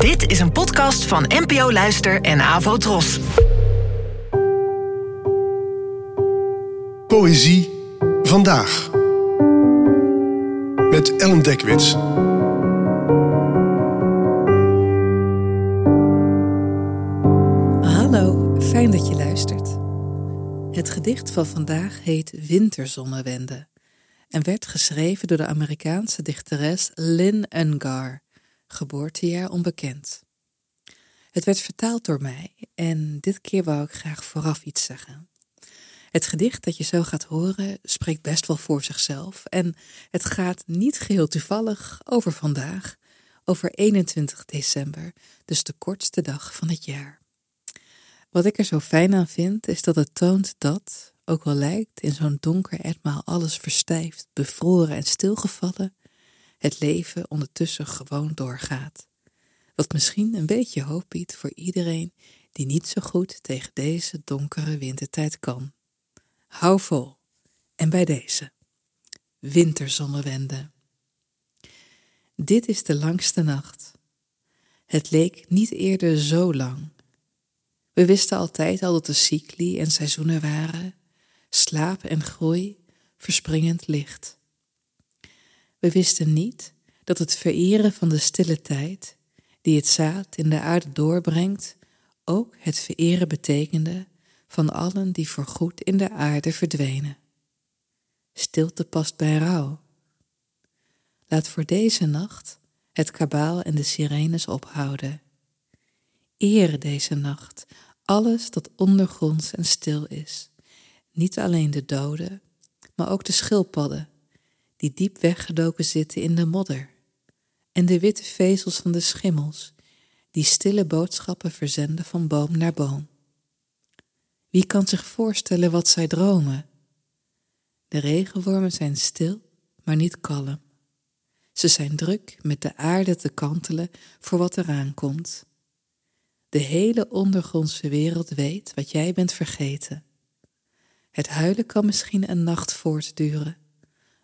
Dit is een podcast van NPO Luister en Avo Tros. Poëzie vandaag. Met Ellen Dekwits. Hallo, fijn dat je luistert. Het gedicht van vandaag heet Winterzonnewende en werd geschreven door de Amerikaanse dichteres Lynn Ungar, geboortejaar onbekend. Het werd vertaald door mij en dit keer wou ik graag vooraf iets zeggen. Het gedicht dat je zo gaat horen spreekt best wel voor zichzelf en het gaat niet geheel toevallig over vandaag, over 21 december, dus de kortste dag van het jaar. Wat ik er zo fijn aan vind, is dat het toont dat, ook al lijkt in zo'n donker etmaal alles verstijfd, bevroren en stilgevallen, het leven ondertussen gewoon doorgaat. Wat misschien een beetje hoop biedt voor iedereen die niet zo goed tegen deze donkere wintertijd kan. Hou vol. En bij deze. Winterzonnewende. Dit is de langste nacht. Het leek niet eerder zo lang. We wisten altijd al dat er cycli en seizoenen waren, slaap en groei, verspringend licht. We wisten niet dat het vereren van de stille tijd, die het zaad in de aarde doorbrengt, ook het vereren betekende van allen die voorgoed in de aarde verdwenen. Stilte past bij rouw. Laat voor deze nacht het kabaal en de sirenes ophouden. Eer deze nacht alles dat ondergronds en stil is, niet alleen de doden, maar ook de schildpadden, die diep weggedoken zitten in de modder, en de witte vezels van de schimmels, die stille boodschappen verzenden van boom naar boom. Wie kan zich voorstellen wat zij dromen? De regenwormen zijn stil, maar niet kalm. Ze zijn druk met de aarde te kantelen voor wat eraan komt. De hele ondergrondse wereld weet wat jij bent vergeten. Het huilen kan misschien een nacht voortduren,